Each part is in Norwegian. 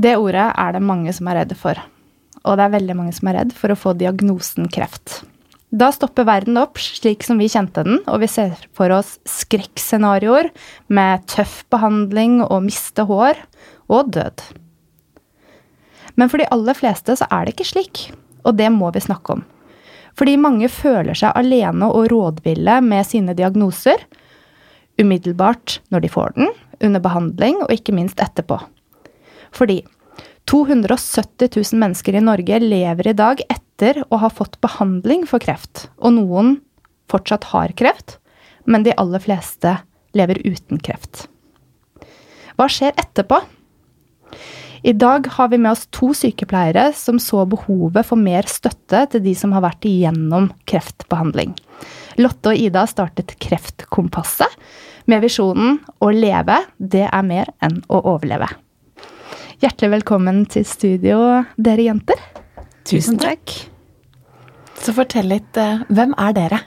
Det ordet er det mange som er redde for. Og det er veldig mange som er redd for å få diagnosen kreft. Da stopper verden opp slik som vi kjente den, og vi ser for oss skrekkscenarioer med tøff behandling og miste hår og død. Men for de aller fleste så er det ikke slik, og det må vi snakke om. Fordi mange føler seg alene og rådville med sine diagnoser, umiddelbart når de får den, under behandling og ikke minst etterpå. Fordi 270 000 mennesker i Norge lever i dag etter å ha fått behandling for kreft, og noen fortsatt har kreft, men de aller fleste lever uten kreft. Hva skjer etterpå? I dag har vi med oss to sykepleiere som så behovet for mer støtte til de som har vært igjennom kreftbehandling. Lotte og Ida startet Kreftkompasset med visjonen å leve, det er mer enn å overleve. Hjertelig velkommen til studio, dere jenter. Tusen takk. Så fortell litt, eh, hvem er dere?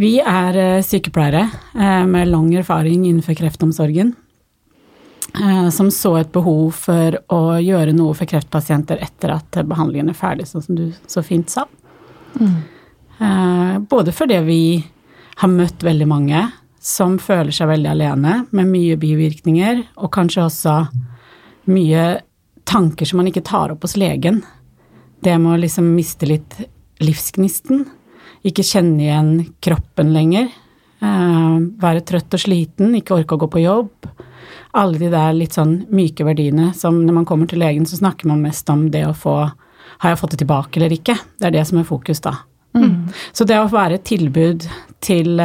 Vi er eh, sykepleiere eh, med lang erfaring innenfor kreftomsorgen. Som så et behov for å gjøre noe for kreftpasienter etter at behandlingen er ferdig, sånn som du så fint sa. Mm. Både fordi vi har møtt veldig mange som føler seg veldig alene, med mye bivirkninger, og kanskje også mye tanker som man ikke tar opp hos legen. Det med å liksom miste litt livsgnisten, ikke kjenne igjen kroppen lenger, være trøtt og sliten, ikke orke å gå på jobb alle de der litt sånn myke verdiene som når man kommer til legen, så snakker man mest om det å få Har jeg fått det tilbake eller ikke? Det er det som er fokus da. Mm. Så det å være et tilbud til,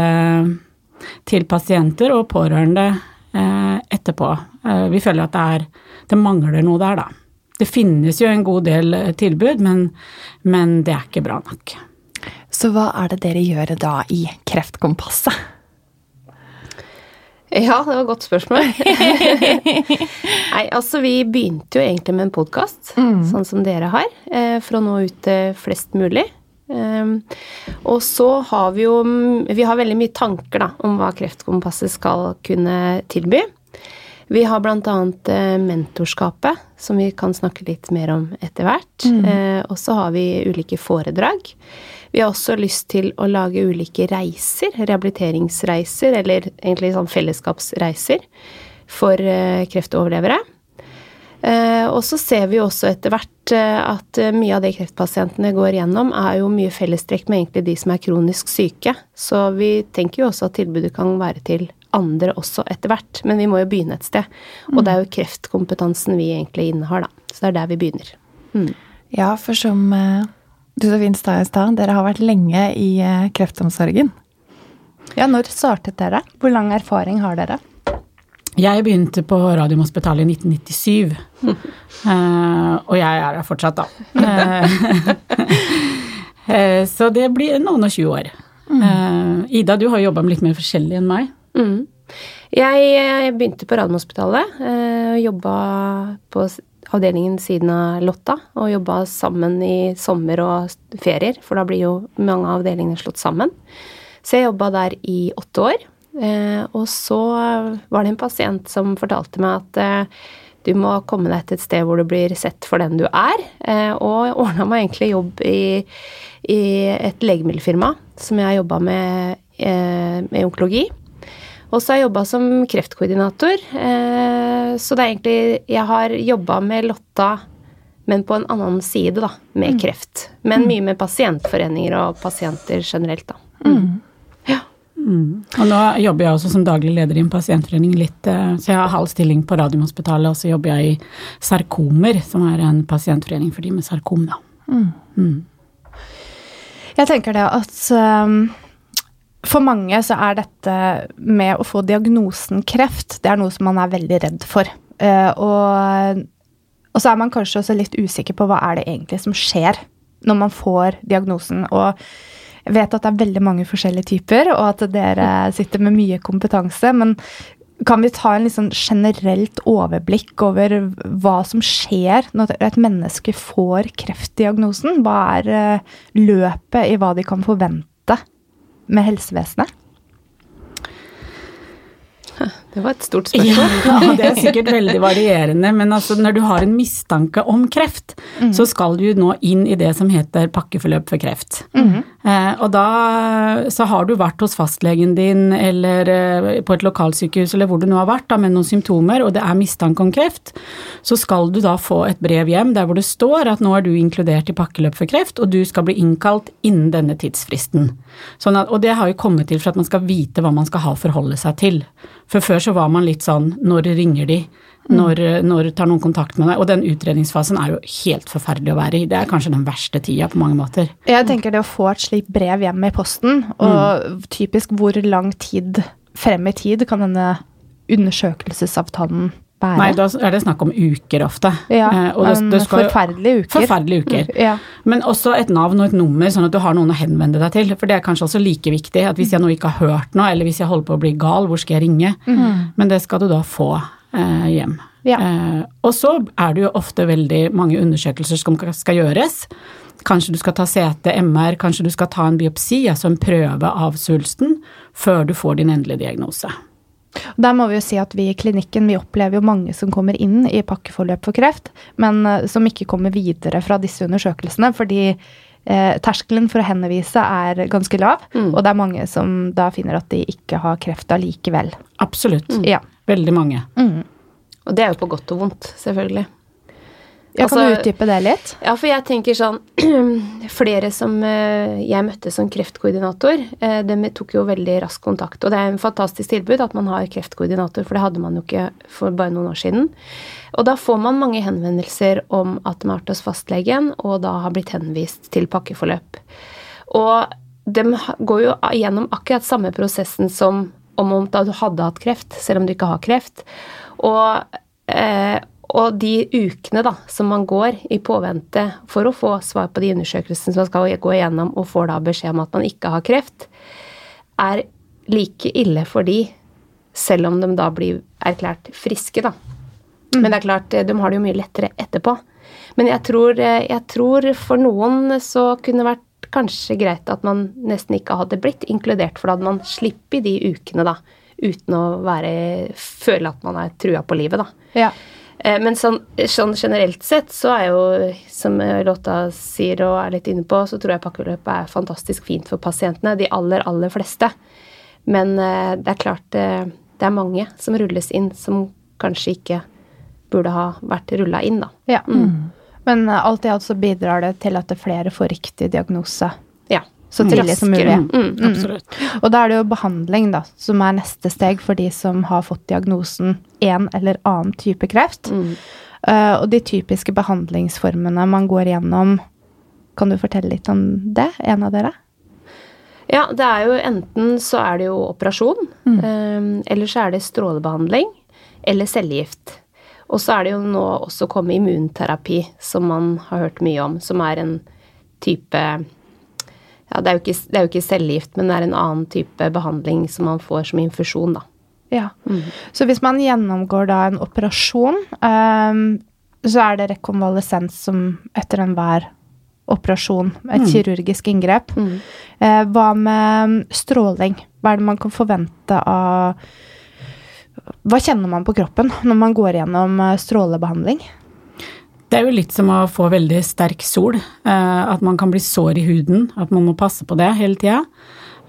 til pasienter og pårørende etterpå Vi føler at det er Det mangler noe der, da. Det finnes jo en god del tilbud, men, men det er ikke bra nok. Så hva er det dere gjør da i Kreftkompasset? Ja, det var et godt spørsmål. Nei, altså vi begynte jo egentlig med en podkast, mm. sånn som dere har, for å nå ut til flest mulig. Og så har vi jo Vi har veldig mye tanker da, om hva Kreftkompasset skal kunne tilby. Vi har bl.a. mentorskapet, som vi kan snakke litt mer om etter hvert. Mm. Og så har vi ulike foredrag. Vi har også lyst til å lage ulike reiser, rehabiliteringsreiser, eller egentlig sånn fellesskapsreiser, for kreftoverlevere. Og så ser vi også etter hvert at mye av det kreftpasientene går gjennom, er jo mye fellestrekk med egentlig de som er kronisk syke. Så vi tenker jo også at tilbudet kan være til andre også etter hvert. Men vi må jo begynne et sted. Og det er jo kreftkompetansen vi egentlig innehar, da. Så det er der vi begynner. Mm. Ja, for som du så fint sa i stad, dere har vært lenge i kreftomsorgen. Ja, når startet dere? Hvor lang erfaring har dere? Jeg begynte på Radiumhospitalet i 1997. uh, og jeg er her fortsatt, da. Uh, så det blir noen og 20 år. Uh, Ida, du har jobba med litt mer forskjellig enn meg. Mm. Jeg begynte på Radiumhospitalet. Uh, jobba på avdelingen siden av Lotta, og jobba sammen i sommer og ferier, for da blir jo mange av avdelingene slått sammen. Så jeg jobba der i åtte år. Eh, og så var det en pasient som fortalte meg at eh, du må komme deg til et sted hvor du blir sett for den du er, eh, og ordna meg egentlig jobb i, i et legemiddelfirma som jeg har jobba med, eh, med onkologi. Og så har jeg jobba som kreftkoordinator. Eh, så det er egentlig Jeg har jobba med Lotta, men på en annen side, da, med mm. kreft. Men mye med pasientforeninger og pasienter generelt, da. Mm. Mm. Og nå jobber jeg også som daglig leder i en pasientforening litt, eh, så jeg har halv stilling på Radiumhospitalet, og så jobber jeg i Sarkomer, som er en pasientforening for de med sarkom, da. Mm. Jeg tenker det at um For mange så er dette med å få diagnosen kreft, det er noe som man er veldig redd for. Uh, og, og så er man kanskje også litt usikker på hva er det egentlig som skjer når man får diagnosen. Og vet at det er veldig mange forskjellige typer, og at dere sitter med mye kompetanse. Men kan vi ta en sånn generelt overblikk over hva som skjer når et menneske får kreftdiagnosen? Hva er eh, løpet i hva de kan forvente med helsevesenet? Det var et stort spørsmål. Ja, det er sikkert veldig varierende, men altså når du har en mistanke om kreft, mm. så skal du nå inn i det som heter pakkeforløp for kreft. Mm. Eh, og da så har du vært hos fastlegen din eller eh, på et lokalsykehus eller hvor du nå har vært da, med noen symptomer, og det er mistanke om kreft, så skal du da få et brev hjem der hvor det står at nå er du inkludert i pakkeløp for kreft, og du skal bli innkalt innen denne tidsfristen. Sånn at, og det har jo kommet til for at man skal vite hva man skal ha å forholde seg til. For før så var man litt sånn når ringer de, når, når tar noen kontakt med deg? Og den utredningsfasen er jo helt forferdelig å være i. Det er kanskje den verste tida på mange måter. Jeg tenker det å få et slikt brev hjem i posten, og mm. typisk hvor lang tid frem i tid kan denne undersøkelsesavtalen bære? Nei, da er det snakk om uker ofte. Ja, eh, det, det skal, forferdelige uker. Forferdelige uker. Ja. Men også et navn og et nummer, sånn at du har noen å henvende deg til. For det er kanskje også like viktig at hvis jeg nå ikke har hørt noe, eller hvis jeg holder på å bli gal, hvor skal jeg ringe? Mm. Men det skal du da få hjem. Ja. Eh, og så er det jo ofte veldig mange undersøkelser som skal gjøres. Kanskje du skal ta CT, MR, kanskje du skal ta en biopsi, altså en prøve av svulsten, før du får din endelige diagnose. Der må vi jo si at vi i klinikken vi opplever jo mange som kommer inn i pakkeforløp for kreft, men uh, som ikke kommer videre fra disse undersøkelsene fordi eh, terskelen for å henvise er ganske lav, mm. og det er mange som da finner at de ikke har kreft allikevel. Absolutt. Mm. Ja. Veldig mange. Mm. Og det er jo på godt og vondt, selvfølgelig. Kan altså, du utdype det litt? Ja, for jeg tenker sånn Flere som eh, jeg møtte som kreftkoordinator, eh, de tok jo veldig rask kontakt. Og det er en fantastisk tilbud at man har kreftkoordinator, for det hadde man jo ikke for bare noen år siden. Og da får man mange henvendelser om at de har vært hos fastlegen, og da har blitt henvist til pakkeforløp. Og de går jo gjennom akkurat samme prosessen som om da du hadde hatt kreft, selv om du ikke har kreft. Og eh, og de ukene da, som man går i påvente for å få svar på de undersøkelsene som man skal gå igjennom, og får da beskjed om at man ikke har kreft, er like ille for de, selv om de da blir erklært friske, da. Mm. Men det er klart, de har det jo mye lettere etterpå. Men jeg tror, jeg tror for noen så kunne det vært kanskje greit at man nesten ikke hadde blitt inkludert, for da hadde man sluppet de ukene, da, uten å være, føle at man er trua på livet, da. Ja. Eh, men sånn, sånn, generelt sett så er jo, som Lotta sier og er litt inne på, så tror jeg pakkeløpet er fantastisk fint for pasientene. De aller, aller fleste. Men eh, det er klart eh, det er mange som rulles inn som kanskje ikke burde ha vært rulla inn, da. Ja. Mm. Men alt i alt så bidrar det til at flere får riktig diagnose. Ja så tidlig som mulig. Mm, mm. Og da er det jo behandling da, som er neste steg for de som har fått diagnosen en eller annen type kreft. Mm. Uh, og de typiske behandlingsformene man går gjennom, kan du fortelle litt om det, en av dere? Ja, det er jo enten så er det jo operasjon, um, eller så er det strålebehandling, eller cellegift. Og så er det jo nå også kommet immunterapi, som man har hørt mye om, som er en type ja, det er, ikke, det er, jo ikke, cellegift, men det er en annen type behandling som man får som infusjon, da. Ja. Mm. Så hvis man gjennomgår da en operasjon, um, så er det rekonvalesens som etter enhver operasjon, et mm. kirurgisk inngrep. Mm. Uh, hva med stråling? Hva er det man kan forvente av Hva kjenner man på kroppen når man går gjennom eh, strålebehandling? Det er jo litt som å få veldig sterk sol. Eh, at man kan bli sår i huden. At man må passe på det hele tida.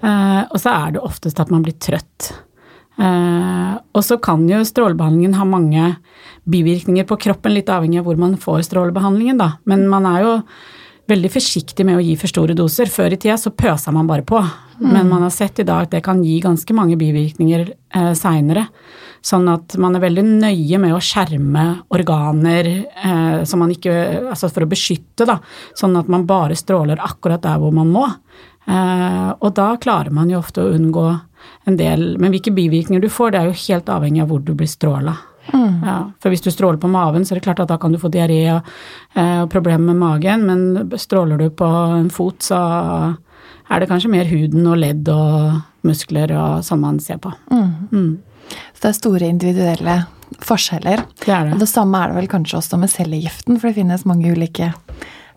Eh, og så er det oftest at man blir trøtt. Og så kan jo strålebehandlingen ha mange bivirkninger på kroppen, litt avhengig av hvor man får strålebehandlingen, da. Men man er jo veldig forsiktig med å gi for store doser. Før i tida så pøsa man bare på. Mm. Men man har sett i dag at det kan gi ganske mange bivirkninger eh, seinere. Sånn at man er veldig nøye med å skjerme organer eh, som man ikke Altså for å beskytte, da. Sånn at man bare stråler akkurat der hvor man må. Eh, og da klarer man jo ofte å unngå en del Men hvilke bivirkninger du får, det er jo helt avhengig av hvor du blir stråla. Ja, for hvis du stråler på maven, så er det klart at da kan du få diaré og, eh, og problemer med magen, men stråler du på en fot, så er det kanskje mer huden og ledd og muskler og sånn man ser på. Mm. Så det er store individuelle forskjeller. Det er det. Og det samme er det vel kanskje også med cellegiften, for det finnes mange ulike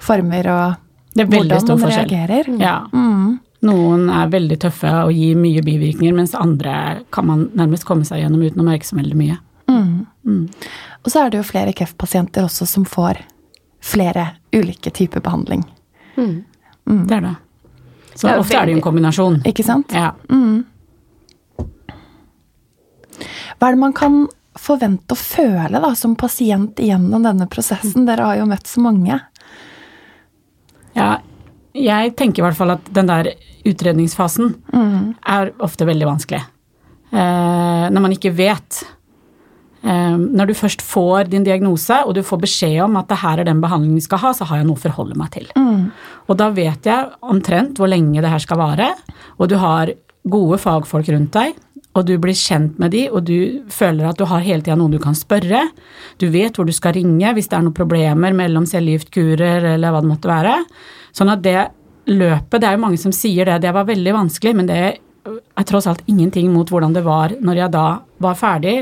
former og Det er veldig hvordan stor man forskjell. reagerer. Ja. Mm. Noen er veldig tøffe og gir mye bivirkninger, mens andre kan man nærmest komme seg gjennom uten å merke så veldig mye. Mm. Mm. Og så er det jo flere kreftpasienter også som får flere ulike typer behandling. Mm. Det er det. Så Det er ofte er det jo en kombinasjon. Ikke sant? Ja. Mm. Hva er det man kan forvente å føle da, som pasient gjennom denne prosessen? Dere har jo møtt så mange. ja. Jeg tenker i hvert fall at den der utredningsfasen er ofte veldig vanskelig. Eh, når man ikke vet. Eh, når du først får din diagnose, og du får beskjed om at det her er den behandlingen vi skal ha, så har jeg noe å forholde meg til. Og da vet jeg omtrent hvor lenge det her skal vare, og du har gode fagfolk rundt deg, og du blir kjent med de, og du føler at du har hele tida noen du kan spørre. Du vet hvor du skal ringe hvis det er noen problemer mellom cellegiftkurer eller hva det måtte være. Sånn at det løpet, det er jo mange som sier det, det var veldig vanskelig, men det er tross alt ingenting mot hvordan det var når jeg da var ferdig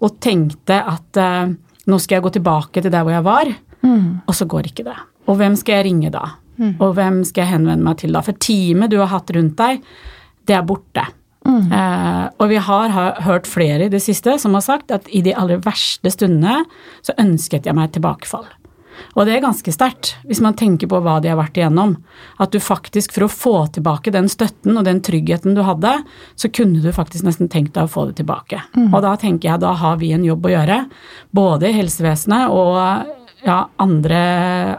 og tenkte at eh, nå skal jeg gå tilbake til der hvor jeg var, og så går ikke det. Og hvem skal jeg ringe da? Og hvem skal jeg henvende meg til da? For teamet du har hatt rundt deg, det er borte. Eh, og vi har, har hørt flere i det siste som har sagt at i de aller verste stundene så ønsket jeg meg tilbakefall. Og det er ganske sterkt, hvis man tenker på hva de har vært igjennom. At du faktisk, for å få tilbake den støtten og den tryggheten du hadde, så kunne du faktisk nesten tenkt deg å få det tilbake. Og da tenker jeg da har vi en jobb å gjøre, både i helsevesenet og ja, andre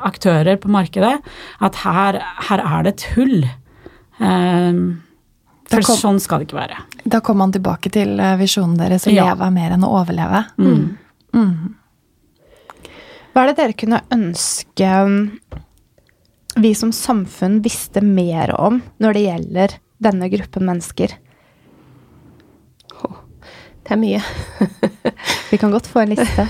aktører på markedet, at her, her er det et hull. Um, for kom- sånn skal det ikke være. Da kommer man tilbake til eh, visjonen deres, å Ja. leve er mer enn å overleve. Hva er det dere kunne ønske um, vi som samfunn visste mer om når det gjelder denne gruppen mennesker? Det er mye. Vi kan godt få en liste.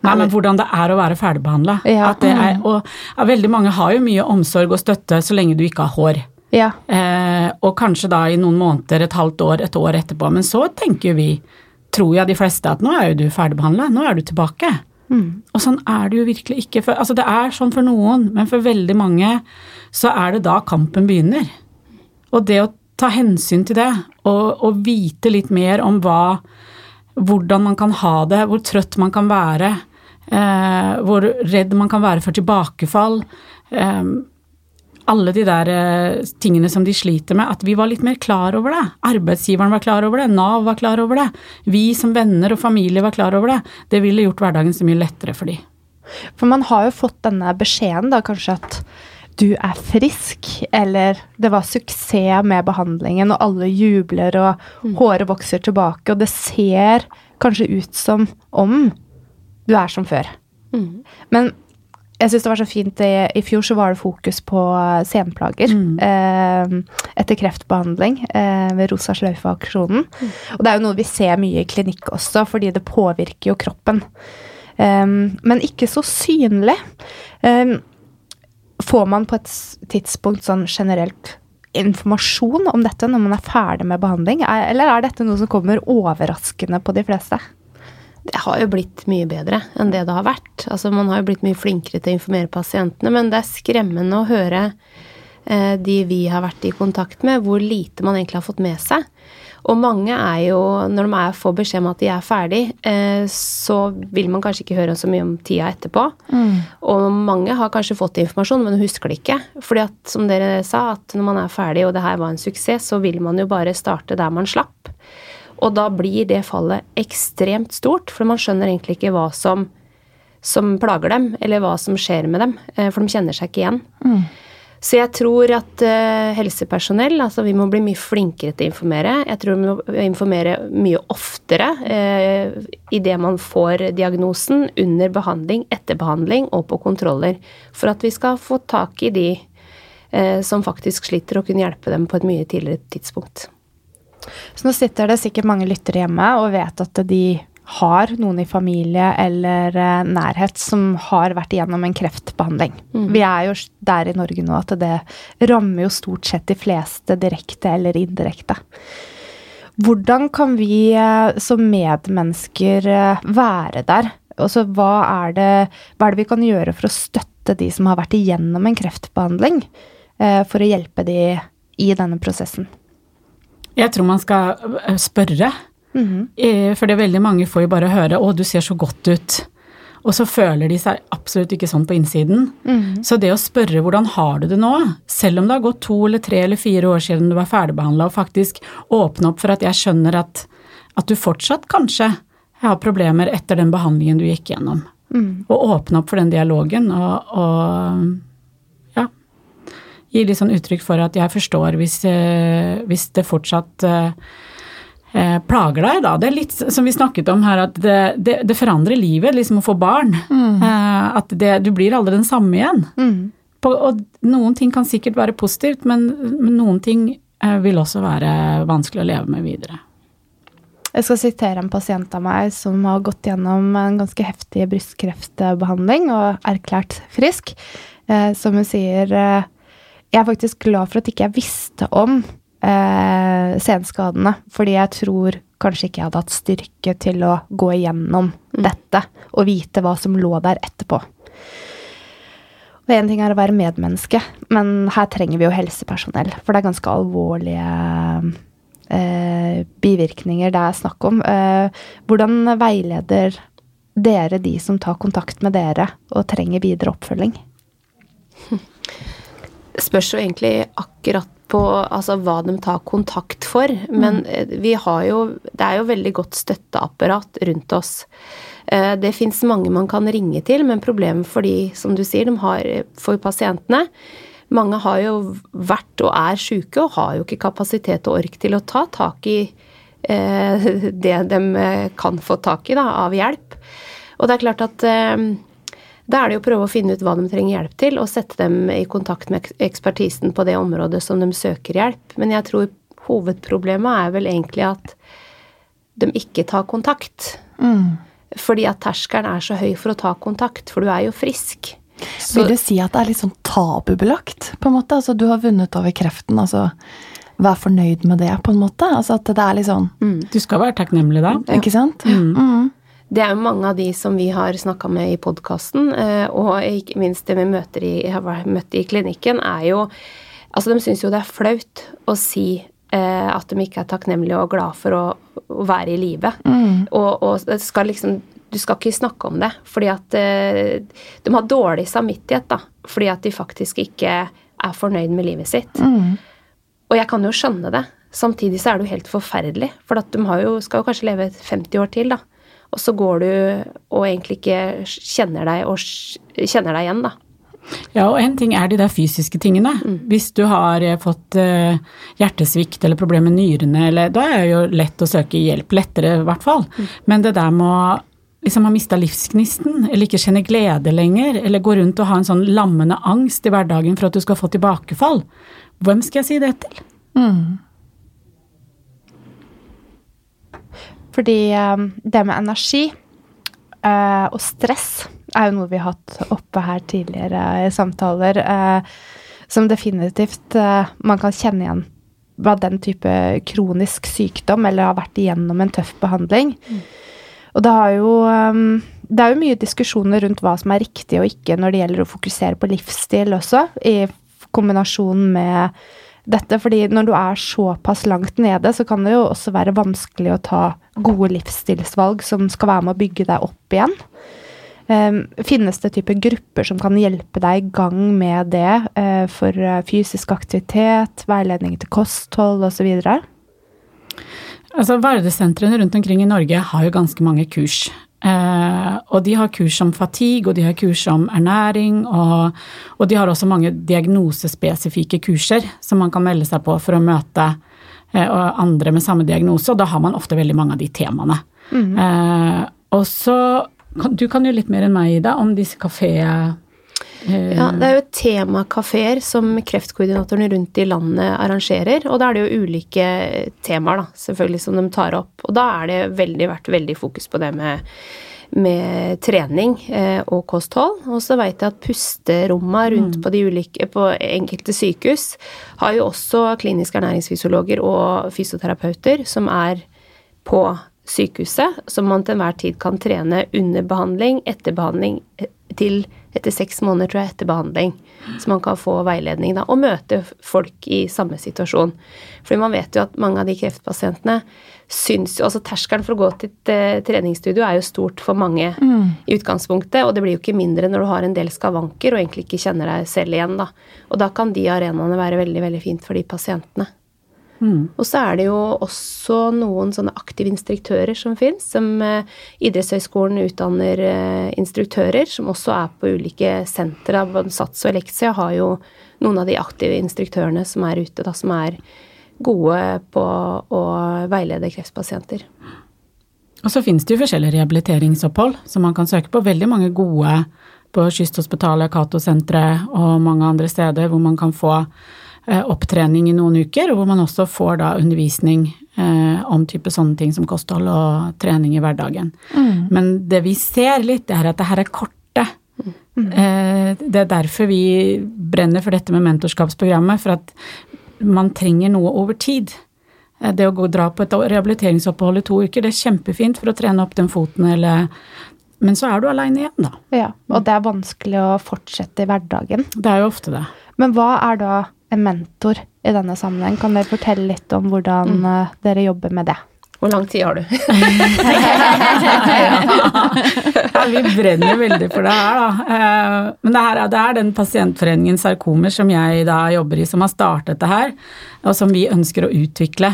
Nei, men hvordan det er å være ferdigbehandla. Ja. Er- Og ja, veldig mange har jo mye omsorg og støtte så lenge du ikke har hår. Ja. Eh, og kanskje da i noen måneder, et halvt år, et år etterpå. Men så tenker vi, tror jeg de fleste, at nå er jo du ferdigbehandla, nå er du tilbake. Og sånn er det jo virkelig ikke. For, altså det er sånn for noen, men for veldig mange så er det da kampen begynner. Og det å ta hensyn til det, og, og vite litt mer om hva hvordan man kan ha det, hvor trøtt man kan være, eh, hvor redd man kan være for tilbakefall. Eh, alle de der eh, tingene som de sliter med, at vi var litt mer klar over det. Arbeidsgiveren var klar over det, Nav var klar over det. Vi som venner og familie var klar over det. Det ville gjort hverdagen så mye lettere for de. For man har jo fått denne beskjeden, da kanskje at du er frisk, eller det var suksess med behandlingen, og alle jubler, og håret vokser tilbake, og det ser kanskje ut som om du er som før. Men jeg syns det var så fint i, I fjor så var det fokus på senplager eh, etter kreftbehandling eh, ved Rosa sløyfe-aksjonen. Og det er jo noe vi ser mye i klinikk også, fordi det påvirker jo kroppen. Um, men ikke så synlig. Um, får man på et tidspunkt sånn generelt informasjon om dette når man er ferdig med behandling, er, eller er dette noe som kommer overraskende på de fleste? Det har jo blitt mye bedre enn det det har vært. Altså, man har jo blitt mye flinkere til å informere pasientene, men det er skremmende å høre eh, de vi har vært i kontakt med, hvor lite man egentlig har fått med seg. Og mange er jo, når de er, får beskjed om at de er ferdig, eh, så vil man kanskje ikke høre så mye om tida etterpå. Og mange har kanskje fått informasjon, men husker det ikke. Fordi at, som dere sa, at når man er ferdig, og det her var en suksess, så vil man jo bare starte der man slapp. Og da blir det fallet ekstremt stort, for man skjønner egentlig ikke hva som, som plager dem, eller hva som skjer med dem, eh, for de kjenner seg ikke igjen. Så jeg tror at eh, helsepersonell, altså vi må bli mye flinkere til å informere. Jeg tror vi må informere mye oftere eh, idet man får diagnosen, under behandling, etter behandling og på kontroller. For at vi skal få tak i de eh, som faktisk sliter, og kunne hjelpe dem på et mye tidligere tidspunkt. Så nå sitter det sikkert mange lyttere hjemme og vet at de har noen i familie eller eh, nærhet som har vært igjennom en kreftbehandling. Mm. Vi er jo der i Norge nå at det rammer jo stort sett de fleste direkte eller indirekte. Hvordan kan vi eh, som medmennesker eh, være der? Altså, hva, er det, hva er det vi kan gjøre for å støtte de som har vært igjennom en kreftbehandling, eh, for å hjelpe de i denne prosessen? Jeg tror man skal spørre. spørre. -hmm. For det er veldig mange får jo bare høre 'Å, du ser så godt ut'. Og så føler de seg absolutt ikke sånn på innsiden. Så det å spørre 'hvordan har du det nå', selv om det har gått to eller tre eller fire år siden du var ferdigbehandla, og faktisk åpne opp for at jeg skjønner at, at du fortsatt kanskje har problemer etter den behandlingen du gikk gjennom. Og åpne opp for den dialogen og, og gi litt sånn uttrykk for at jeg forstår hvis, eh, hvis det fortsatt eh, eh, plager deg, da. Det er litt som vi snakket om her, at det, det, det forandrer livet, liksom å få barn. Eh, at det, du blir aldri den samme igjen. På, og noen ting kan sikkert være positivt, men, men noen ting vil også være vanskelig å leve med videre. Jeg skal sitere en pasient av meg som har gått gjennom en ganske heftig brystkreftbehandling og erklært frisk, eh, som hun sier eh, Jeg er faktisk glad for at ikke jeg visste om eh, senskadene, fordi jeg tror kanskje ikke jeg hadde hatt styrke til å gå igjennom dette og vite hva som lå der etterpå. Og Én ting er å være medmenneske, men her trenger vi jo helsepersonell. For det er ganske alvorlige eh, bivirkninger det er snakk om. Eh, hvordan veileder dere de som tar kontakt med dere og trenger videre oppfølging? Det spørs jo egentlig akkurat på altså, hva de tar kontakt for. Men eh, vi har jo Det er jo veldig godt støtteapparat rundt oss. Eh, Det fins mange man kan ringe til, men problemet for de, som du sier, de har for pasientene Mange har jo vært og er syke og har jo ikke kapasitet og ork til å ta tak i eh, det de eh, kan få tak i da, av hjelp. Og det er klart at eh, da er det jo å prøve å finne ut hva de trenger hjelp til, og sette dem i kontakt med ekspertisen på det området som de søker hjelp. Men jeg tror hovedproblemet er vel egentlig at de ikke tar kontakt. Fordi at terskelen er så høy for å ta kontakt, for du er jo frisk. Så, Vil du si at det er litt sånn tabubelagt, på en måte? Altså, du har vunnet over kreften, altså vær fornøyd med det, på en måte? Altså at det er litt sånn Du skal være takknemlig da. Ikke sant? Mm. Det er jo mange av de som vi har snakka med i podkasten, og ikke minst det vi møter i, har møtt i klinikken, er jo Altså, de syns jo det er flaut å si eh, at de ikke er takknemlige og glad for å, å være i live. Og, og skal liksom Du skal ikke snakke om det, fordi at eh, de har dårlig samvittighet, da. Fordi at de faktisk ikke er fornøyd med livet sitt. Og jeg kan jo skjønne det. Samtidig så er det jo helt forferdelig, for at de har jo, skal jo kanskje leve 50 år til, da. Og så går du og egentlig ikke kjenner deg, og kjenner deg igjen, da. Ja, og en ting er de der fysiske tingene. Hvis du har eh, fått eh, hjertesvikt eller problemer med nyrene, eller, da er det jo lett å søke hjelp. Lettere, i hvert fall. Men det der med å liksom ha mista livsgnisten, eller ikke kjenne glede lenger, eller gå rundt og ha en sånn lammende angst i hverdagen for at du skal få tilbakefall, hvem skal jeg si det til? Fordi eh, det med energi eh, og stress er jo noe vi har hatt oppe her tidligere i samtaler, eh, som definitivt eh, man kan kjenne igjen hva den type kronisk sykdom, eller har vært igjennom en tøff behandling. Og det, har jo, eh, det er jo mye diskusjoner rundt hva som er riktig og ikke når det gjelder å fokusere på livsstil også, i kombinasjon med dette. fordi når du er såpass langt nede, så kan det jo også være vanskelig å ta gode livsstilsvalg som skal være med å bygge deg opp igjen. Um, finnes det type grupper som kan hjelpe deg i gang med det uh, for eh, fysisk aktivitet, veiledning til kosthold osv.? Altså, Verdesentrene rundt omkring i Norge har jo ganske mange kurs. Uh, og de har kurs om fatigue, og de har kurs om ernæring, og, og de har også mange diagnosespesifikke kurser som man kan melde seg på for å møte og andre med samme diagnose, og da har man ofte veldig mange av de temaene. Eh, og så Du kan jo litt mer enn meg, Ida, om disse kafeene. Eh, Ja, det er jo temakafeer som kreftkoordinatorene rundt i landet arrangerer, og da er det jo ulike temaer, da, selvfølgelig, som de tar opp. Og da er det veldig, vært veldig fokus på det med, med trening eh, og kosthold. Og så veit jeg at pusteromma rundt på de ulike på enkelte sykehus har jo også kliniske ernæringsfysiologer og fysioterapeuter som er på sykehuset, som man til enhver tid kan trene under behandling, etter behandling, eh, til etter seks måneder, tror jeg, etter behandling. Så man kan få veiledning da, og møte folk i samme situasjon. Fordi man vet jo at mange av de kreftpasientene syns jo Altså terskelen for å gå til et treningsstudio er jo stort for mange i utgangspunktet, og det blir jo ikke mindre når du har en del skavanker og egentlig ikke kjenner deg selv igjen, da. Og da kan de arenaene være veldig, veldig fint for de pasientene. Og så er det jo også noen sånne aktive instruktører som fins, som eh, Idrettshøgskolen utdanner eh, instruktører, som også er på ulike sentre. Sats og Elixia har jo noen av de aktive instruktørene som er ute, da, som er gode på å veilede kreftpasienter. Og så finnes det jo forskjellige rehabiliteringsopphold som man kan søke på. Veldig mange gode på Kysthospitalet, Cato-senteret og mange andre steder hvor man kan få eh, opptrening i noen uker, og hvor man også får da undervisning eh, om type sånne ting som kosthold og trening i hverdagen. Men det vi ser litt, det er at det her er korte. Eh, det er derfor vi brenner for dette med mentorskapsprogrammet, for at man trenger noe over tid. Eh, Det å gå og dra på et rehabiliteringsopphold i to uker, det er kjempefint for å trene opp den foten, eller Men så er du aleine igjen, da. Ja, og det er vanskelig å fortsette i hverdagen. Det er jo ofte det. Men hva er da en mentor i denne sammenheng? Kan dere fortelle litt om hvordan mm. dere jobber med det? Hvor lang tid har du? Ja, vi brenner veldig for det her, da. Eh, Men det, her, er- det er den pasientforeningen Sarkomer som jeg da jobber i, som har startet det her, og som vi ønsker å utvikle.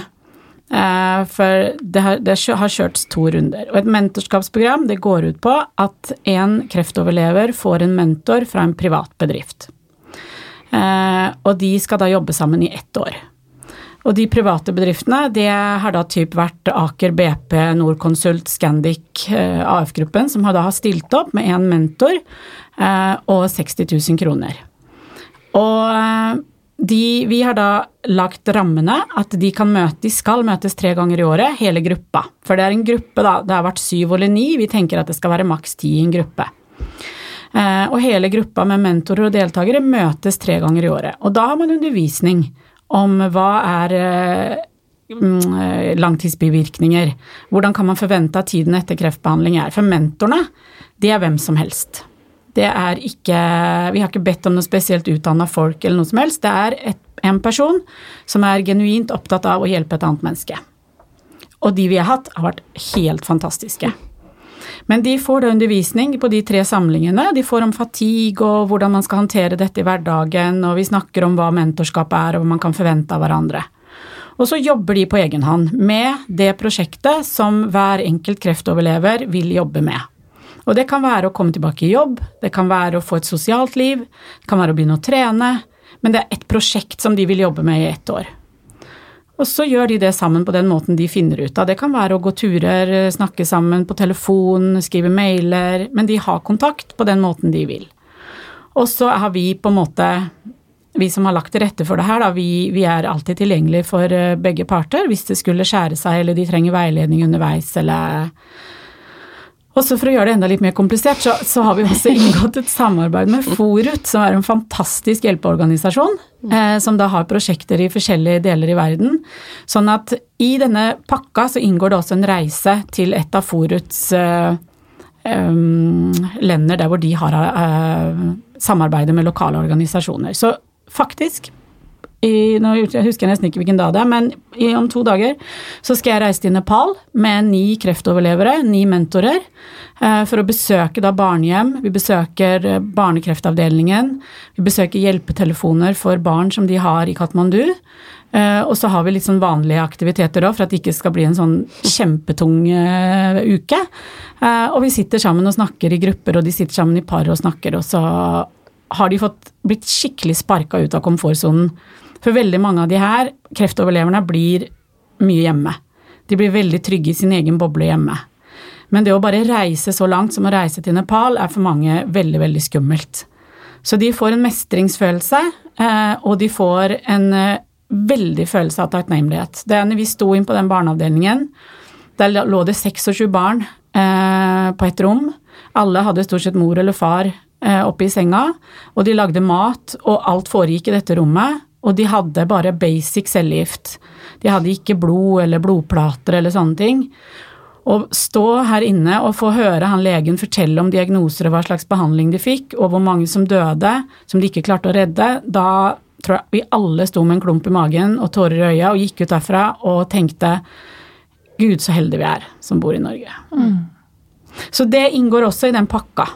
Eh, For det har, det har kjørt to runder. Og et mentorskapsprogram det går ut på at en kreftoverlever får en mentor fra en privat bedrift. Eh, Og de skal da jobbe sammen i ett år. Og de private bedriftene, det har da typ vært Aker BP, Norconsult, Scandic, eh, AF-gruppen, som har da stilt opp med en mentor eh, og 60 000 kroner. Og eh, de, vi har da lagt rammene at de møte, de skal møtes tre ganger i året, hele gruppa. For det er en gruppe, da, det har vært syv eller ni, vi tenker at det skal være maks ti i en gruppe. Og hele gruppa med mentorer og deltakere møtes tre ganger i året. Og da har man undervisning om hva er eh, mm, eh, langtidsbivirkninger. Hvordan kan man forvente at tiden etter kreftbehandling er? For mentorene, det er hvem som helst. Det er ikke Vi har ikke bedt om noe spesielt utdanna folk eller noe som helst. Det er et, en person som er genuint opptatt av å hjelpe et annet menneske. Og de vi har hatt, har vært helt fantastiske. Men de får da undervisning på de tre samlingene. De får om fatigue og hvordan man skal håndtere dette i hverdagen, og vi snakker om hva mentorskap er og hva man kan forvente av hverandre. Og så jobber de på egen hånd med det prosjektet som hver enkelt kreftoverlever vil jobbe med. Og det kan være å komme tilbake i jobb, det kan være å få et sosialt liv, det kan være å begynne å trene, men det er et prosjekt som de vil jobbe med i ett år. Og så gjør de det sammen på den måten de finner ut av. Det kan være å gå turer, snakke sammen på telefon, skrive mailer, men de har kontakt på den måten de vil. Og så har vi på en måte, vi som har lagt til rette for det her, da, vi, vi er alltid tilgjengelige for eh, begge parter hvis det skulle skjære seg eller de trenger veiledning underveis eller også for å gjøre det enda litt mer komplisert, så, så har vi også inngått et samarbeid med Forut, som er en fantastisk hjelpeorganisasjon, eh, som da har prosjekter i forskjellige deler i verden. Sånn at i denne pakka så inngår det også en reise til et av Foruts eh, em, lender der hvor de har eh, samarbeidet med lokale organisasjoner. Så faktisk i, nå husker jeg nesten ikke hvilken dag det er, men i, om to dager så skal jeg reise til Nepal med ni kreftoverlevere, ni mentorer, eh, for å besøke da barnehjem. Vi besøker eh, barnekreftavdelingen. Vi besøker hjelpetelefoner for barn som de har i Katmandu. Eh, og så har vi litt sånn vanlige aktiviteter òg, for at det ikke skal bli en sånn kjempetung eh, uke. Eh, og vi sitter sammen og snakker i grupper, og de sitter sammen i par og snakker, og så har de fått blitt skikkelig sparka ut av komfortsonen. For veldig mange av de her kreftoverleverne blir mye hjemme. De blir veldig trygge i sin egen boble hjemme. Men det å bare reise så langt som å reise til Nepal er for mange veldig, veldig skummelt. Så de får en mestringsfølelse, eh, og de får en eh, veldig følelse av takknemlighet. Det er når vi sto inn på den barneavdelingen, der lå det 26 barn eh, på et rom. Alle hadde stort sett mor eller far oppe i senga, og de lagde mat, og alt foregikk i dette rommet. Og de hadde bare basic cellegift. De hadde ikke blod eller blodplater eller sånne ting. Å stå her inne og få høre han legen fortelle om diagnoser og hva slags behandling de fikk, og hvor mange som døde, som de ikke klarte å redde, da tror jeg vi alle sto med en klump i magen og tårer i øya og gikk ut derfra og tenkte Gud, så heldige vi er som bor i Norge. Mm. Så det inngår også i den pakka.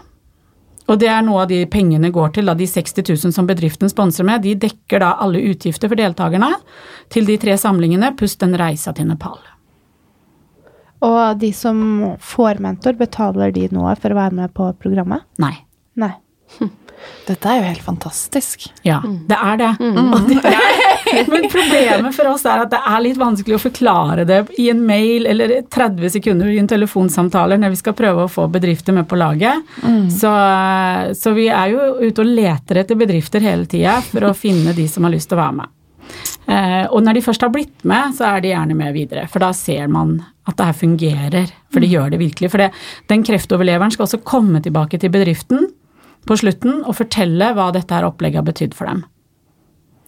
Og det er noe av de pengene går til, da, de 60 000 som bedriften sponser med. De dekker da alle utgifter for deltakerne til de tre samlingene, pluss den reisa til Nepal. Og de som får mentor, betaler de noe for å være med på programmet? Nei. Nei. Dette er jo helt fantastisk. Ja, det er det. Mm. det er, men problemet for oss er at det er litt vanskelig å forklare det i en mail eller 30 sekunder i en telefonsamtale når vi skal prøve å få bedrifter med på laget. Mm. Så, så, vi er jo ute og leter etter bedrifter hele tida for å finne de som har lyst til å være med. Eh, og når de først har blitt med, så er de gjerne med videre. For da ser man at det her fungerer. For det mm. gjør det virkelig. For det, den kreftoverleveren skal også komme tilbake til bedriften på slutten og fortelle hva dette her opplegget har betydd for dem.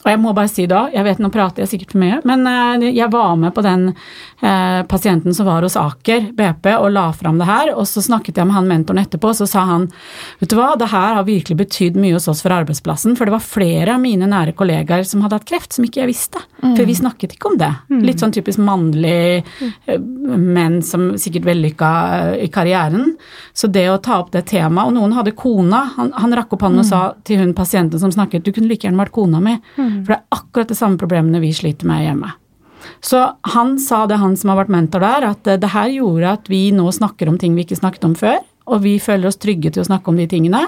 Og jeg må bare si da, jeg vet nå prater jeg sikkert for mye, men eh, jeg var med på den eh, pasienten som var hos Aker BP og la fram det her, og så snakket jeg med han mentoren etterpå, og så sa han vet du hva, det her har virkelig betydd mye hos oss for arbeidsplassen, for det var flere av mine nære kollegaer som hadde hatt kreft, som ikke jeg visste. Mm. For vi snakket ikke om det. Mm. Litt sånn typisk mannlig eh, menn som sikkert vellykka eh, i karrieren. Så det å ta opp det temaet, og noen hadde kona, han, han rakk opp hånden og mm. sa til hun pasienten som snakket, du kunne like gjerne vært kona mi. Mm. Mm. For det er akkurat de samme problemene vi sliter med hjemme. Så han sa det, han som har vært mentor der, at det her gjorde at vi nå snakker om ting vi ikke snakket om før, og vi føler oss trygge til å snakke om de tingene.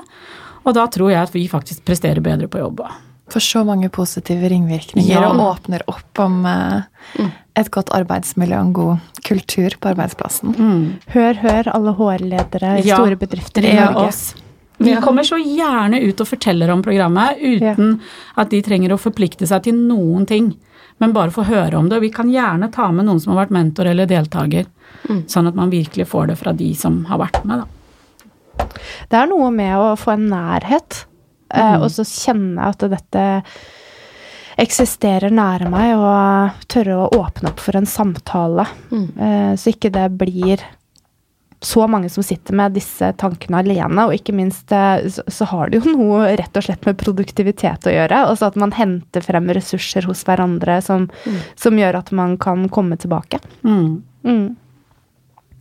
Og da tror jeg at vi faktisk presterer bedre på jobb. For så mange positive ringvirkninger, ja. og åpner opp om eh, et godt arbeidsmiljø og en god kultur på arbeidsplassen. Mm. Hør, hør, alle HR-ledere i ja. store bedrifter i Norge. Oss. Vi kommer så gjerne ut og forteller om programmet uten ja. at de trenger å forplikte seg til noen ting, men bare få høre om det. Og vi kan gjerne ta med noen som har vært mentor eller deltaker, mm. sånn at man virkelig får det fra de som har vært med, da. Det er noe med å få en nærhet, eh, mm. og så kjenne at dette eksisterer nære meg, og tørre å åpne opp for en samtale. Mm. Eh, så ikke det blir så mange som sitter med disse tankene alene, og ikke minst eh, så, har det jo noe rett og slett med produktivitet å gjøre. Altså at man henter frem ressurser hos hverandre som, mm. som gjør at man kan komme tilbake. Mm. Mm.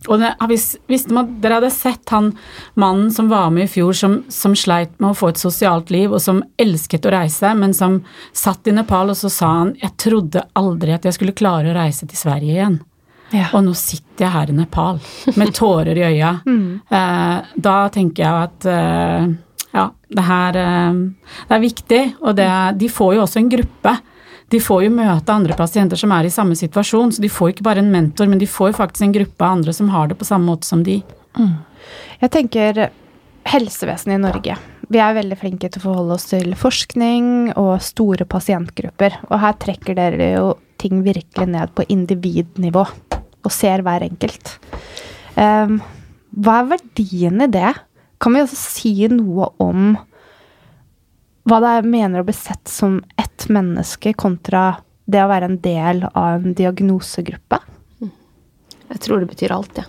Og det, hvis, hvis man, dere hadde sett han mannen som var med i fjor, som, som, sleit med å få et sosialt liv, og som elsket å reise, men som satt i Nepal, og så sa han 'jeg trodde aldri at jeg skulle klare å reise til Sverige igjen'. Ja. Og nå sitter jeg her i Nepal med tårer i øya. mm. eh, da tenker jeg at eh, ja, det her eh, det er viktig. Og det, de får jo også en gruppe. De får jo møte andre pasienter som er i samme situasjon, så de får ikke bare en mentor, men de får faktisk en gruppe av andre som har det på samme måte som de. Mm. Jeg tenker helsevesenet i Norge. Vi er veldig flinke til å forholde oss til forskning og store pasientgrupper. Og her trekker dere jo ting virkelig ned på individnivå og ser hver enkelt. Um, hva er verdien i det? Kan vi også si noe om hva det er mener å bli sett som ett menneske, kontra det å være en del av en diagnosegruppe? Jeg tror det betyr alt, ja.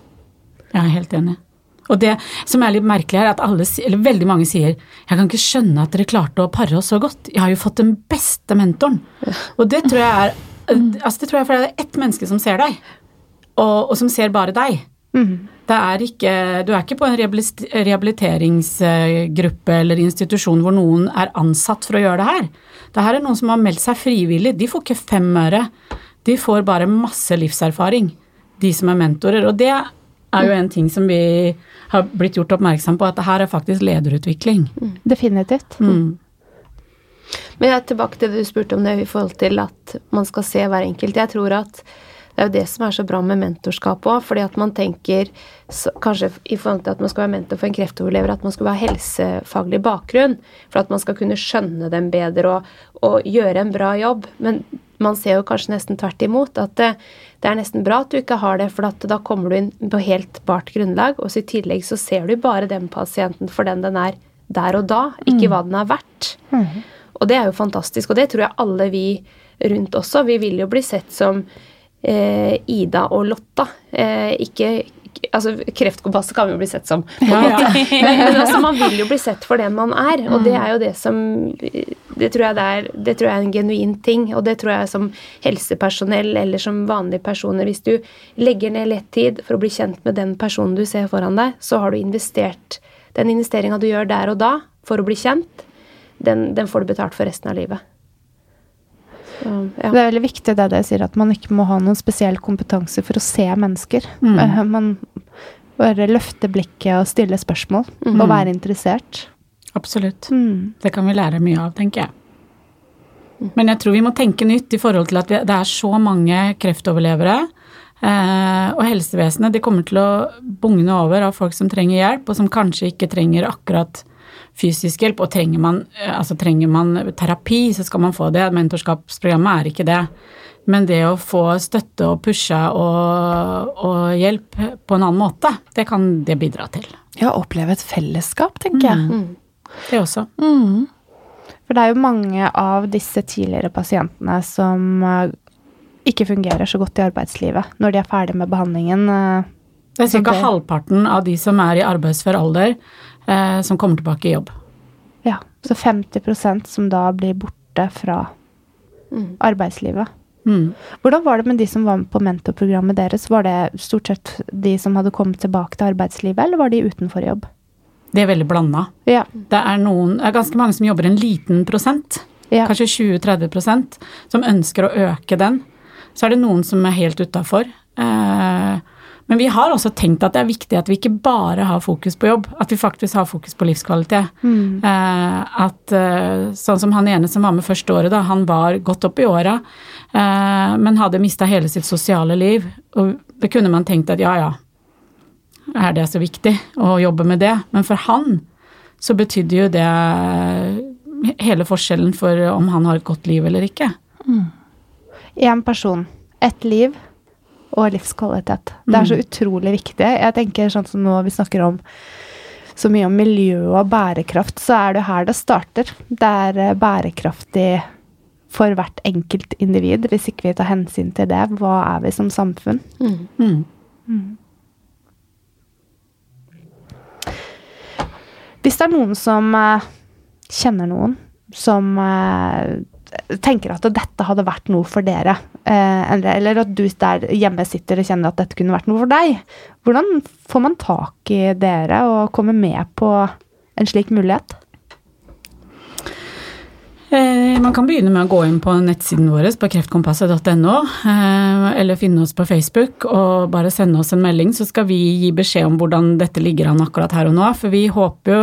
Jeg er helt enig. Og det som er litt merkelig, er at alle, eller veldig mange sier jeg kan ikke skjønne at dere klarte å pare oss så godt. Jeg har jo fått den beste mentoren. Og det tror jeg er altså det tror jeg fordi det er ett menneske som ser deg og, og som ser bare deg. Mm. Er ikke, du er ikke på en rehabiliteringsgruppe eller institusjon hvor noen er ansatt for å gjøre det her. Det her er noen som har meldt seg frivillig. De får ikke fem øre. De får bare masse livserfaring, de som er mentorer. Og det er jo en ting som vi har blitt gjort oppmerksom på, at det her er faktisk lederutvikling. Mm. Definitivt. Mm. Men jeg er tilbake til det du spurte om det i forhold til at man skal se hver enkelt. Jeg tror at Det er jo det som er så bra med mentorskap òg, fordi at man tenker så, kanskje i forhold til at man skal være mentor for en kreftoverlever, at man skal ha helsefaglig bakgrunn for at man skal kunne skjønne dem bedre og, og gjøre en bra jobb. Men man ser jo kanskje nesten tvert imot at det, det er nesten bra at du ikke har det, for da kommer du inn på helt bart grunnlag, og så i tillegg så ser du bare den pasienten for den den er der og da, ikke mm. hva den er verdt. Mm. Og det er jo fantastisk, og det tror jeg alle vi rundt også. Vi vil jo bli sett som Ida og Lotta. Eh, ikke altså Kreftkompasset kan jo bli sett som. Ja, ja. men, men altså, man vil jo bli sett for den man er, og det er jo det som Det tror det er, det tror jeg er en genuin ting, og det tror jeg som helsepersonell eller som vanlige personer Hvis du legger ned lett tid for å bli kjent med den personen du ser foran deg, så har du investert Den investeringa du gjør der og da for å bli kjent, den, den får du betalt for resten av livet. Så, ja. Det er veldig viktig det dere sier, at man ikke må ha noen spesiell kompetanse for å se mennesker. Mm. Eh, man bare løfte blikket og stille spørsmål, mm. og være interessert. Absolutt. Mm. Det kan vi lære mye av, tenker jeg. Men jeg tror vi må tenke nytt i forhold til at det er så mange kreftoverlevere. Eh, og helsevesenet de kommer til å bugne over av folk som trenger hjelp, og som kanskje ikke trenger akkurat fysisk hjelp. Og trenger man, eh, altså trenger man terapi, så skal man få det. Mentorskapsprogrammet er ikke det. Men det å få støtte og pushe og, og hjelp på en annen måte, det kan det bidra til. Ja, oppleve et fellesskap, tenker jeg. Mm. Det også. Mm. For det er jo mange av disse tidligere pasientene som eh, ikke fungerer så godt i arbeidslivet når de er ferdig med behandlingen. Eh, det er ca. halvparten av de som er i arbeidsfør alder, eh, som kommer tilbake i jobb. Ja, så 50% som da blir borte fra mm. arbeidslivet. Mm. Hvordan var det med de som var med på mentorprogrammet deres? Var det stort sett de som hadde kommet tilbake til arbeidslivet, eller var de utenfor jobb? Det er veldig blanda. Ja. Det er, noen, er ganske mange som jobber en liten prosent, ja. kanskje 20-30% som ønsker å øke den. Så er det noen som er helt utafor. Eh, men vi har også tenkt at det er viktig at vi ikke bare har fokus på jobb, at vi faktisk har fokus på livskvalitet. Mm. Eh, at eh, sånn som han ene som var med første året, da, han var godt opp i åra, eh, men hadde mista hele sitt sosiale liv. Og det kunne man tenkt at ja, ja, er det så viktig å jobbe med det? Men for han så betydde jo det hele forskjellen for om han har et godt liv eller ikke. Én mm. person, ett liv og livskvalitet. Det er så mm. utrolig viktig. Jeg tenker sånn som nå vi snakker om så mye om miljø og bærekraft, så er det her det starter. Det er eh, bærekraftig for hvert enkelt individ. Hvis ikke vi tar hensyn til det, hva er vi som samfunn? Mm. Mm. mm. Hvis det er noen som uh, kjenner noen som uh, tenker at dette hadde vært noe for dere, eh, eller at du der hjemme sitter og kjenner at dette kunne vært noe for deg, hvordan får man tak i dere og kommer med på en slik mulighet? Eh, man kan begynne med å gå inn på nettsiden vår på kreftkompasset.no, eh, eller finne oss på Facebook og bare sende oss en melding, så skal vi gi beskjed om hvordan dette ligger an akkurat her og nå. For vi håper jo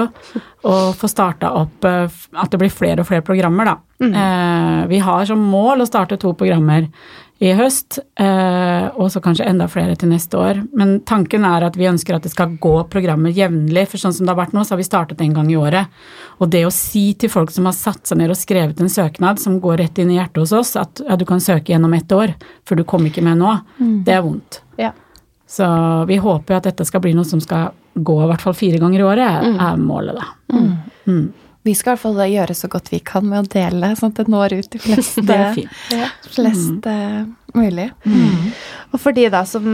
å få starta opp eh, at det blir flere og flere programmer, da. Mm. Vi har som mål å starte to programmer i høst, eh, og så kanskje enda flere til neste år. Men tanken er at vi ønsker at det skal gå programmer jevnlig, for sånn som det har vært nå, så har vi startet en gang i året. Og det å si til folk som har satt seg ned og skrevet en søknad som går rett inn i hjertet hos oss, at ja, du kan søke gjennom ett år, for du kom ikke med nå, mm. det er vondt. Ja. Så vi håper at dette skal bli noe som skal gå i hvert fall fire ganger i året, mm. er målet, da. Mm. mm. Vi skal i hvert fall gjøre så godt vi kan med å dele, sånn at det når ut til fleste, ja, fleste mm. uh, mulig. Mm. Og for de da som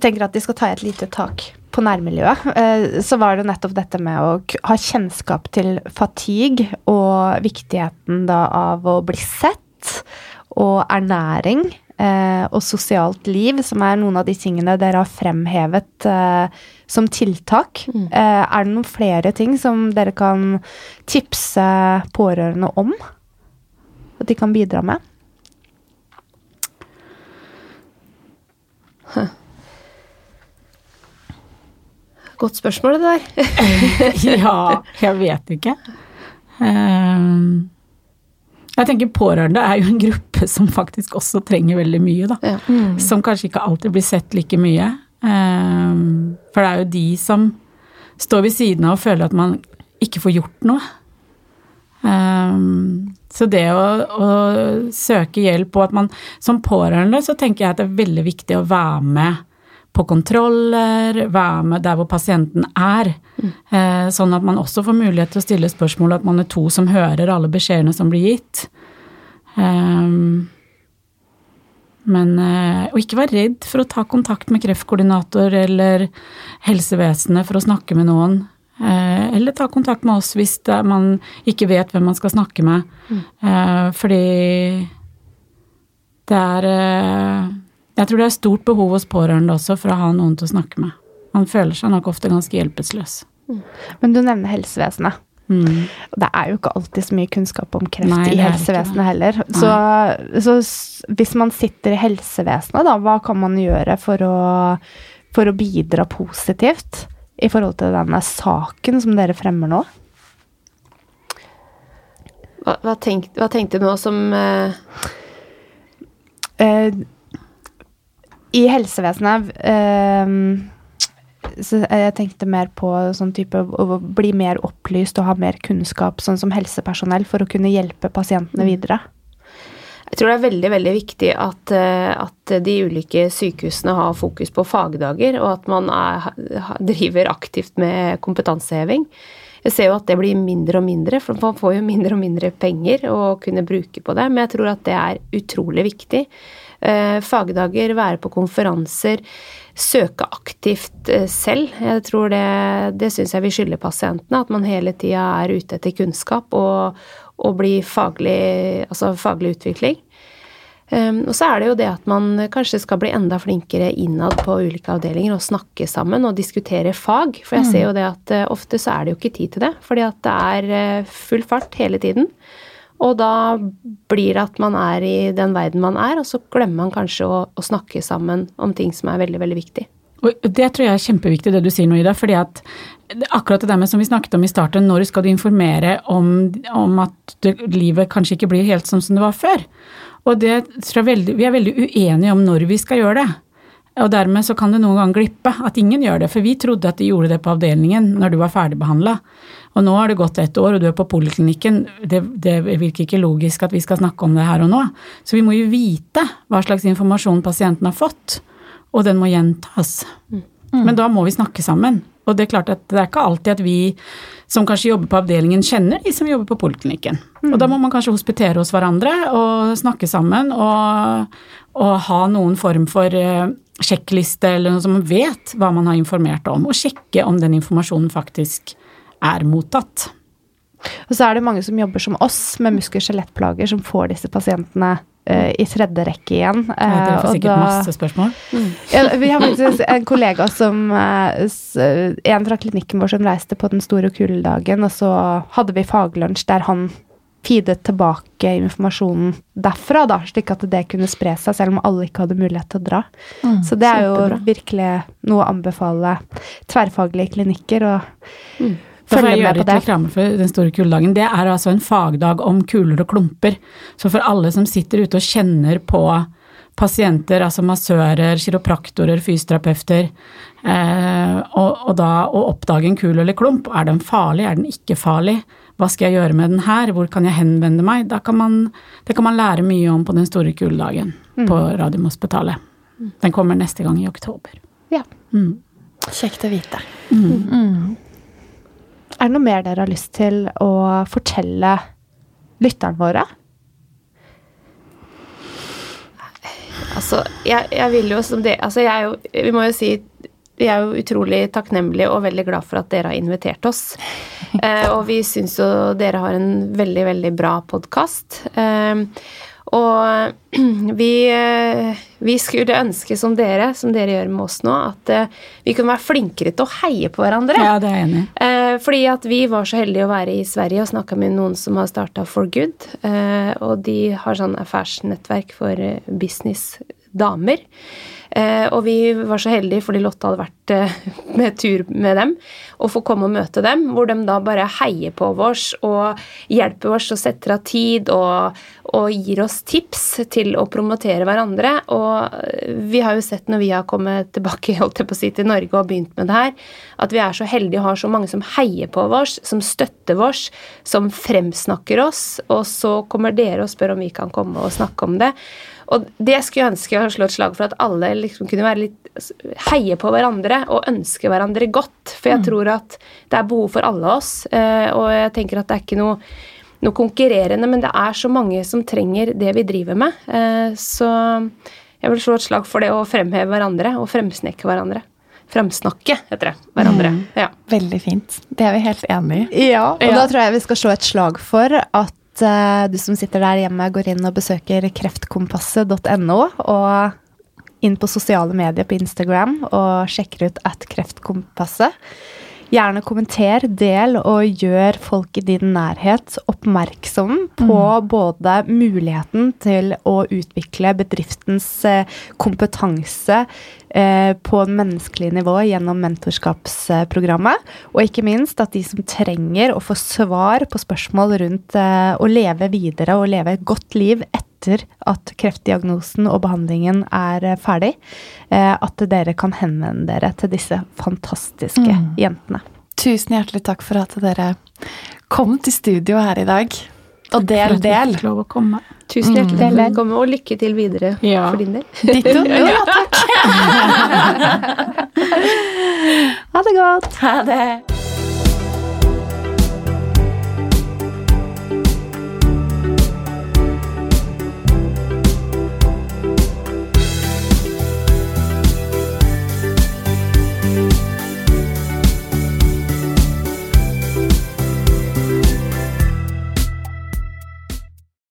tenker at de skal ta et lite tak på nærmiljøet, uh, så var det nettopp dette med å ha kjennskap til fatigue og viktigheten da av å bli sett og ernæring og sosialt liv, som er noen av de tingene dere har fremhevet som tiltak. Mm. Eh, er det noen flere ting som dere kan tipse pårørende om? At de kan bidra med? Godt spørsmål, det der. ja, jeg vet ikke. Um, jeg tenker pårørende er jo en gruppe som faktisk også trenger veldig mye, da. Ja. Som kanskje ikke alltid blir sett like mye. Ehm, for det er jo de som står ved siden av og føler at man ikke får gjort noe. Um, så det å, å søke hjelp, og at man som pårørende, så tenker jeg at det er veldig viktig å være med på kontroller, være med der hvor pasienten er. Mm. sånn at man også får mulighet til å stille spørsmål, at man er to som hører alle beskjedene som blir gitt. Ehm, men eh, Og ikke være redd for å ta kontakt med kreftkoordinator eller helsevesenet for å snakke med noen. Eh, eller ta kontakt med oss hvis man ikke vet hvem man skal snakke med. Mm. fordi det er eh, Jeg tror det er stort behov hos pårørende også for å ha noen til å snakke med. Man føler seg nok ofte ganske hjelpeløs. Men du nevner helsevesenet. Mm. Det er jo ikke alltid så mye kunnskap om kreft Nei, i helsevesenet heller. Så, så hvis man sitter i helsevesenet, da, hva kan man gjøre for å, for å bidra positivt i forhold til denne saken som dere fremmer nå? Hva, hva, tenk, hva tenkte du nå som uh... Eh, I helsevesenet eh, så Jeg tenkte mer på sånn type å bli mer opplyst og ha mer kunnskap, sånn som helsepersonell, for å kunne hjelpe pasientene videre. Jeg tror det er veldig veldig viktig at, eh, at de ulike sykehusene har fokus på fagdager, og at man er, driver aktivt med kompetanseheving. Jeg ser jo at det blir mindre og mindre, for man får jo mindre og mindre penger å kunne bruke på det, men jeg tror at det er utrolig viktig. Eh, Fagdager, være på konferanser, søke aktivt eh, selv. Jeg tror det, det syns jeg vi skylder pasientene, at man hele tida er ute etter kunnskap og, og blir faglig, altså faglig utvikling. Um, og så er det jo det at man kanskje skal bli enda flinkere innad på ulike avdelinger og snakke sammen og diskutere fag. For jeg ser jo det at uh, ofte så er det jo ikke tid til det, fordi at det er uh, full fart hele tiden. Og da blir det at man er i den verden man er, og så glemmer man kanskje å, å snakke sammen om ting som er veldig, veldig viktig. Og det tror jeg er kjempeviktig det du sier nå, Ida. fordi at akkurat det der med som vi snakket om i starten, når skal du informere om, om at livet kanskje ikke blir helt sånn som det var før? Og det tror jeg veldig, vi er veldig uenige om når vi skal gjøre det. Og dermed så kan det noen ganger glippe at ingen gjør det, for vi trodde at de gjorde det på avdelingen når du var ferdigbehandla. Og nå har det gått ett år, og du er på poliklinikken. Det, det virker ikke logisk at vi skal snakke om det her og nå. Så vi må jo vite hva slags informasjon pasienten har fått, og den må gjentas. Men da må vi snakke sammen. Og det er klart at det er ikke alltid at vi som kanskje jobber på avdelingen, kjenner de som jobber på poliklinikken. Og da må man kanskje hospitere hos hverandre og snakke sammen og, og ha noen form for uh, sjekkliste eller noe som man vet hva man har informert om, og sjekke om den informasjonen faktisk er mottatt. Og så er det mange som jobber som oss med muskel- og skjelettplager, som får disse pasientene i tredje rekke igjen. Ja, Dere Eh, får sikkert da- masse spørsmål. Ja, vi har faktisk en kollega som eh, En fra klinikken vår som reiste på den store kuldedagen, og så hadde vi faglunsj der han feedet tilbake informasjonen derfra, da, slik at det kunne spre seg, selv om alle ikke hadde mulighet til å dra. så det er jo kjempebra. virkelig noe å anbefale tverrfaglige klinikker og får følge med på det. reklame for Den store kuledagen. Det er altså en fagdag om kuler og klumper. Så for alle som sitter ute og kjenner på pasienter, altså massører, kiropraktorer, fysioterapeuter, eh, og, og da å oppdage en kul eller klump, er den farlig, er den ikke farlig, hva skal jeg gjøre med den her, hvor kan jeg henvende meg, da kan man, det kan man lære mye om på den store kuledagen på Radiumhospitalet. Den kommer neste gang i oktober. Ja. Mm. Kjekt å vite. Er det noe mer dere har lyst til å fortelle lytterne våre? Altså, jeg, jeg vil jo som det Altså, jeg er jo Vi må jo si vi er jo utrolig takknemlige og veldig glad for at dere har invitert oss. Eh, og vi syns jo dere har en veldig, veldig bra podkast. Eh, og vi, eh, vi skulle ønske som dere, som dere gjør med oss nå, at eh, vi kunne være flinkere til å heie på hverandre. Ja, det er jeg enig i. Eh, fordi at vi var så heldige å være i Sverige og snakka med noen som har starta For Good. Eh, og de har sånn affærsnettverk for eh, businessdamer. Eh, og vi var så heldige, fordi Lotte hadde vært eh, med tur med dem, å få komme og møte dem, hvor de da bare heier på oss og hjelper oss og setter av tid og, og gir oss tips til å promotere hverandre. Og vi har jo sett når vi har kommet tilbake holdt jeg på å si, til Norge og begynt med det her, at vi er så heldige og har så mange som heier på oss, som støtter oss, som fremsnakker oss, og så kommer dere og spør om vi kan komme og snakke om det. Og det skulle jeg ønske å slå et slag for at alle liksom kunne være litt heie på hverandre og ønske hverandre godt. For jeg mm. tror at det er behov for alle oss. Eh, og jeg tenker at det er ikke noe, noe konkurrerende, men det er så mange som trenger det vi driver med. Eh, så jeg vil slå et slag for det å fremheve hverandre og fremsnekke hverandre. Fremsnakke, heter det. Hverandre. Mm. Ja. Veldig fint. Det er vi helt enig i. Ja, og ja. da tror jeg vi skal slå et slag for at uh, du som sitter der hjemme, går inn og besøker kreftkompasset.no og inn på sosiale medier på Instagram og sjekker ut at kreftkompasset. Gjerne kommenter, del og gjør folk i din nærhet oppmerksom på mm. både muligheten til å utvikle bedriftens eh, kompetanse eh, på menneskelig nivå gjennom mentorskapsprogrammet, og ikke minst at de som trenger å få svar på spørsmål rundt eh, å leve videre og leve et godt liv etter at kreftdiagnosen og behandlingen er ferdig, Eh, at dere kan henvende dere til disse fantastiske mm. jentene. Tusen hjertelig takk for at dere kom til studio her i dag. Og del, del. Komme. Tusen hjertelig mm. velkommen, og lykke til videre ja. for din del. Ditto. ja, takk. ha det godt. Ha det.